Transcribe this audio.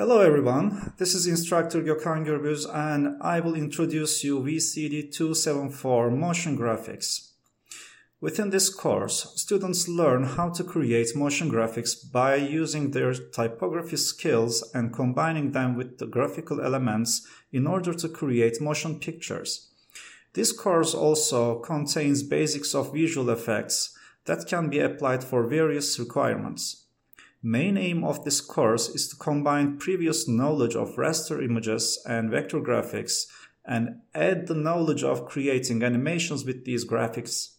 Hello everyone, this is instructor Gökhan Gürbüz and I will introduce you VCD274 Motion Graphics. Within this course, students learn how to create motion graphics by using their typography skills and combining them with the graphical elements in order to create motion pictures. This course also contains basics of visual effects that can be applied for various requirements. Main aim of this course is to combine previous knowledge of raster images and vector graphics and add the knowledge of creating animations with these graphics.